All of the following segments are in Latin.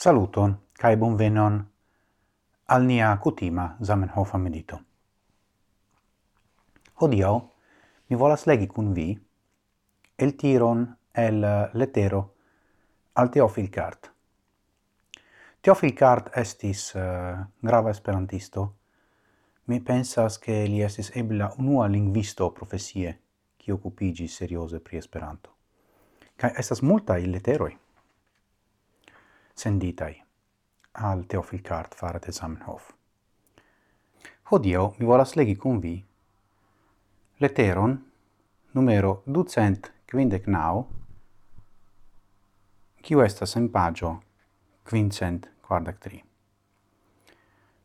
Saluton kaj bonvenon al nia kutima Zamenhofa medito. Hodio, mi volas legi kun vi el tiron el letero al Teofil Cart. Teofil Cart estis uh, grava esperantisto. Mi pensas ke li estis ebla unua lingvisto profesie qui occupigi serioze pri Esperanto. Kaj estas multa il leteroi senditai al Teofil Cart fare de Zamenhof. Hodio mi volas legi cum vi leteron numero 259 kiu estas en pagio quincent quardac tri.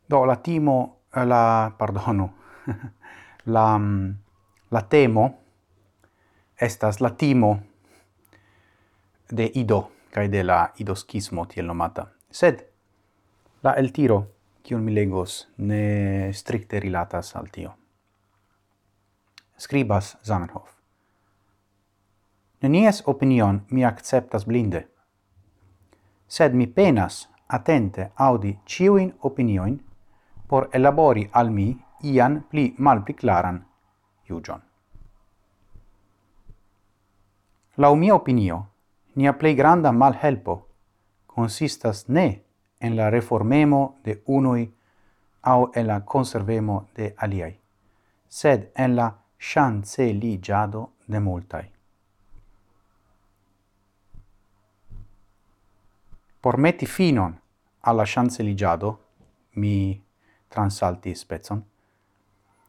Do la timo, la, pardono la, mm, la temo estas la timo de Ido, cae de la idoschismo tiel nomata. Sed la el tiro, kiun mi legos, ne stricte rilatas al tio. Scribas Zamenhof. Nenies opinion mi acceptas blinde, sed mi penas attente audi ciuin opinioin por elabori al mi ian pli mal pli claran iugion. Lau mia opinio, nia plei granda mal helpo consistas ne en la reformemo de unui au en la conservemo de aliai, sed en la chanceligiado de multai. Por meti finon alla chanceligiado, mi transalti spezzon,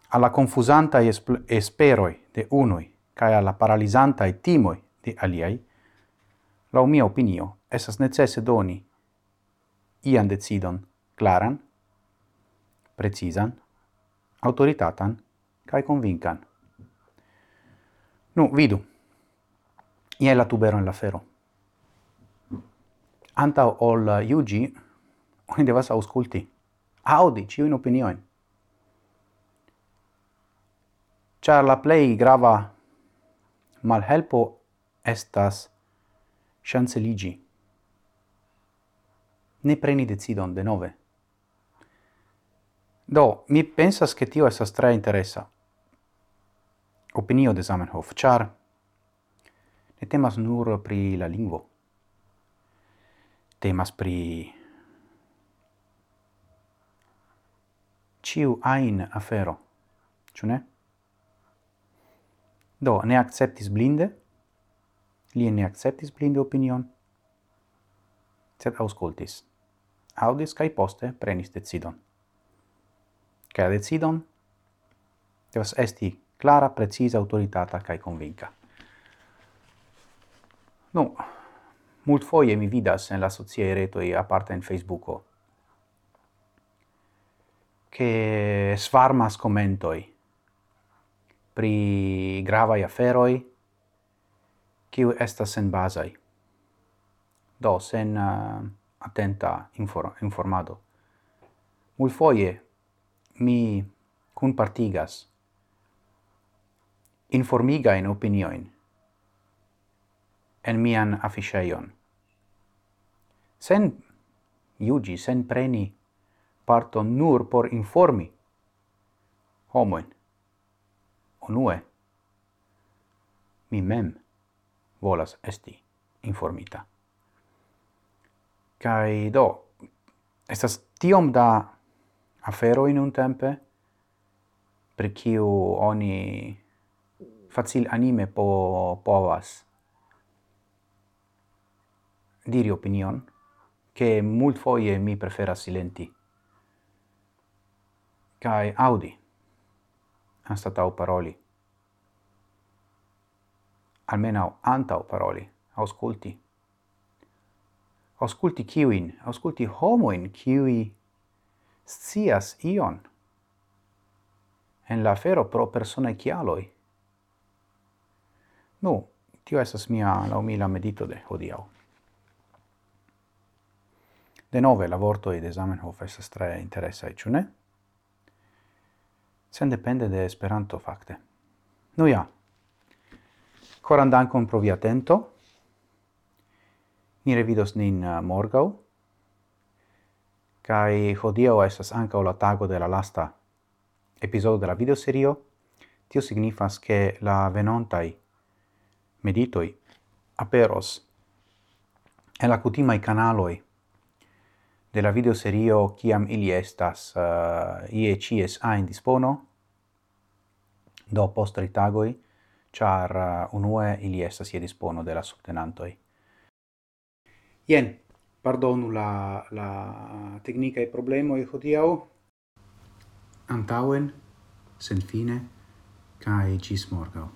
alla confusanta esperoi de unui, cae alla paralisantae timoi de aliai, la mia opinio, esas necesse doni ian decidon claran, precizan, autoritatan cae convincan. Nu, vidu. Ie la tubero in la fero. Anta ol iugi, oni devas ausculti. Audi ciuin opinioin. Char la plei grava malhelpo estas ŝanceliĝi. Ne preni decidon denove. Do, mi pensas che tio esas tre interessa. Opinio de Zamenhof, char ne temas nur pri la lingvo. Temas pri ciu ain afero, ciu ne? Do, ne acceptis blinde, Li ne acceptis blinde opinion, sed auscultis. Audis cae poste prenis decidon. Cae decidon devas esti clara, precisa, autoritata cae convinca. Nu, mult foie mi vidas en la sociae retoi, aparte in Facebooko, che svarmas commentoi pri gravai aferoi, kiu estas sen bazai. Do sen uh, atenta infor informado. Mulfoje mi cun partigas informiga in opinioin en mian afficheion. Sen iugi, sen preni parto nur por informi homoin. Onue, mi mem volas esti informita. Kai do, estas tiom da afero in un tempe, per kiu oni facil anime po povas diri opinion, che mult foie mi prefera silenti. Kai audi, anstatau paroli almenau antau paroli, ausculti. Ausculti kiuin, ausculti homoin, kiui scias ion en la fero pro persona chialoi. Nu, tio esas mia laumila medito de hodiau. De nove, la vorto ed Zamenhof esas tre interessae, ciu ne? Sen depende de Esperanto, facte. Nu ja, Coran dankon pro via tento. Ni revidos nin uh, morgau. Kai hodiau estas ankaŭ la tago de la lasta episodio de la videoserio. Tio signifas che la venontai meditoi aperos en la cutimai kanaloi de la videoserio kiam ili estas uh, ie cies a in dispono do post tagoi char uh, unue ili estas je dispono de la subtenantoi. Jen, pardonu la, la tecnica e problemo e hodiau, antauen, sen fine, cae gis morgau.